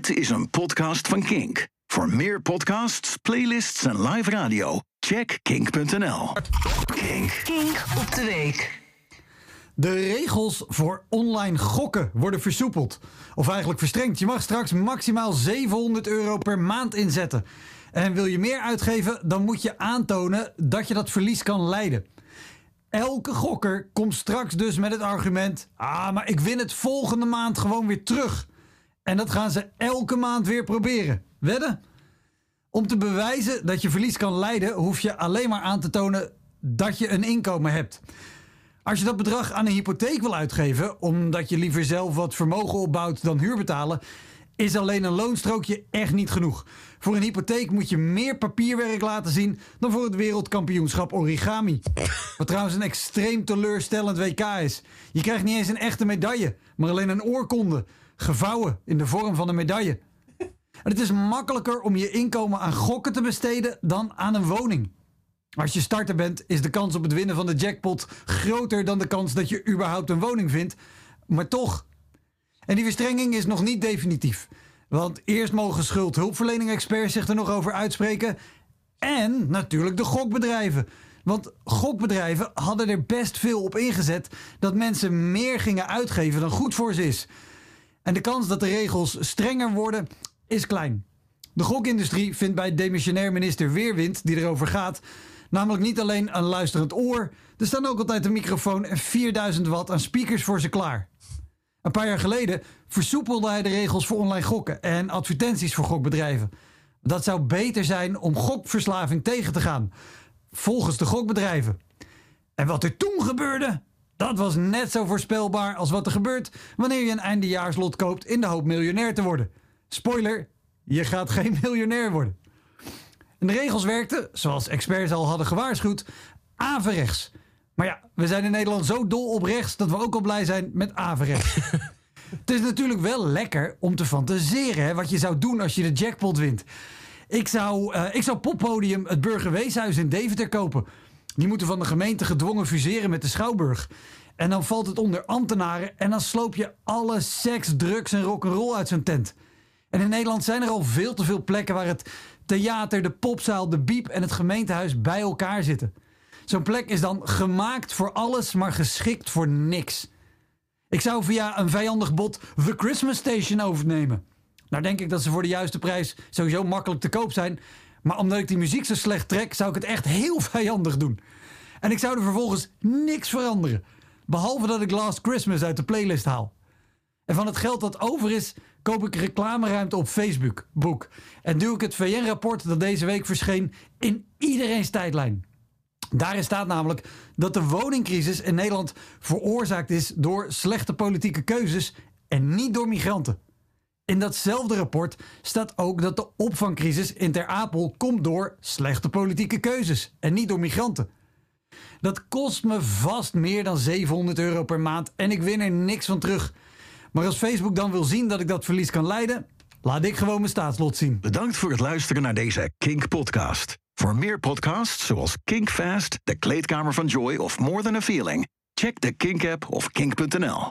Dit is een podcast van Kink. Voor meer podcasts, playlists en live radio, check kink.nl. Kink. Kink op de week. De regels voor online gokken worden versoepeld. Of eigenlijk verstrengd. Je mag straks maximaal 700 euro per maand inzetten. En wil je meer uitgeven, dan moet je aantonen dat je dat verlies kan leiden. Elke gokker komt straks dus met het argument: Ah, maar ik win het volgende maand gewoon weer terug. En dat gaan ze elke maand weer proberen. Wedden? Om te bewijzen dat je verlies kan leiden, hoef je alleen maar aan te tonen dat je een inkomen hebt. Als je dat bedrag aan een hypotheek wil uitgeven, omdat je liever zelf wat vermogen opbouwt dan huur betalen, is alleen een loonstrookje echt niet genoeg. Voor een hypotheek moet je meer papierwerk laten zien dan voor het wereldkampioenschap origami. Wat trouwens een extreem teleurstellend WK is. Je krijgt niet eens een echte medaille, maar alleen een oorkonde, gevouwen in de vorm van een medaille. En het is makkelijker om je inkomen aan gokken te besteden dan aan een woning. Als je starter bent, is de kans op het winnen van de jackpot groter dan de kans dat je überhaupt een woning vindt. Maar toch. En die verstrenging is nog niet definitief. Want eerst mogen schuldhulpverlening-experts zich er nog over uitspreken. En natuurlijk de gokbedrijven. Want gokbedrijven hadden er best veel op ingezet dat mensen meer gingen uitgeven dan goed voor ze is. En de kans dat de regels strenger worden is klein. De gokindustrie vindt bij demissionair minister Weerwind, die erover gaat, namelijk niet alleen een luisterend oor, er staan ook altijd een microfoon en 4000 watt aan speakers voor ze klaar. Een paar jaar geleden versoepelde hij de regels voor online gokken en advertenties voor gokbedrijven. Dat zou beter zijn om gokverslaving tegen te gaan, volgens de gokbedrijven. En wat er toen gebeurde, dat was net zo voorspelbaar als wat er gebeurt wanneer je een eindejaarslot koopt in de hoop miljonair te worden. Spoiler, je gaat geen miljonair worden. En de regels werkten, zoals experts al hadden gewaarschuwd, averechts. Maar ja, we zijn in Nederland zo dol op rechts dat we ook al blij zijn met averechts. het is natuurlijk wel lekker om te fantaseren hè, wat je zou doen als je de jackpot wint. Ik zou, uh, ik zou poppodium het Burgerweeshuis in Deventer kopen. Die moeten van de gemeente gedwongen fuseren met de Schouwburg. En dan valt het onder ambtenaren en dan sloop je alle seks, drugs en rock'n'roll uit zijn tent. En in Nederland zijn er al veel te veel plekken waar het theater, de popzaal, de biep en het gemeentehuis bij elkaar zitten. Zo'n plek is dan gemaakt voor alles, maar geschikt voor niks. Ik zou via een vijandig bod The Christmas Station overnemen. Nou denk ik dat ze voor de juiste prijs sowieso makkelijk te koop zijn. Maar omdat ik die muziek zo slecht trek, zou ik het echt heel vijandig doen. En ik zou er vervolgens niks veranderen. Behalve dat ik Last Christmas uit de playlist haal. En van het geld dat over is, koop ik reclameruimte op Facebook. Boek. En duw ik het VN-rapport dat deze week verscheen in iedereen's tijdlijn. Daarin staat namelijk dat de woningcrisis in Nederland veroorzaakt is door slechte politieke keuzes en niet door migranten. In datzelfde rapport staat ook dat de opvangcrisis in Ter Apel komt door slechte politieke keuzes en niet door migranten. Dat kost me vast meer dan 700 euro per maand en ik win er niks van terug. Maar als Facebook dan wil zien dat ik dat verlies kan leiden, laat ik gewoon mijn staatslot zien. Bedankt voor het luisteren naar deze Kink-podcast. Voor meer podcasts zoals Kink Fast, De Kleedkamer van Joy of More Than a Feeling, check de Kink-app of kink.nl.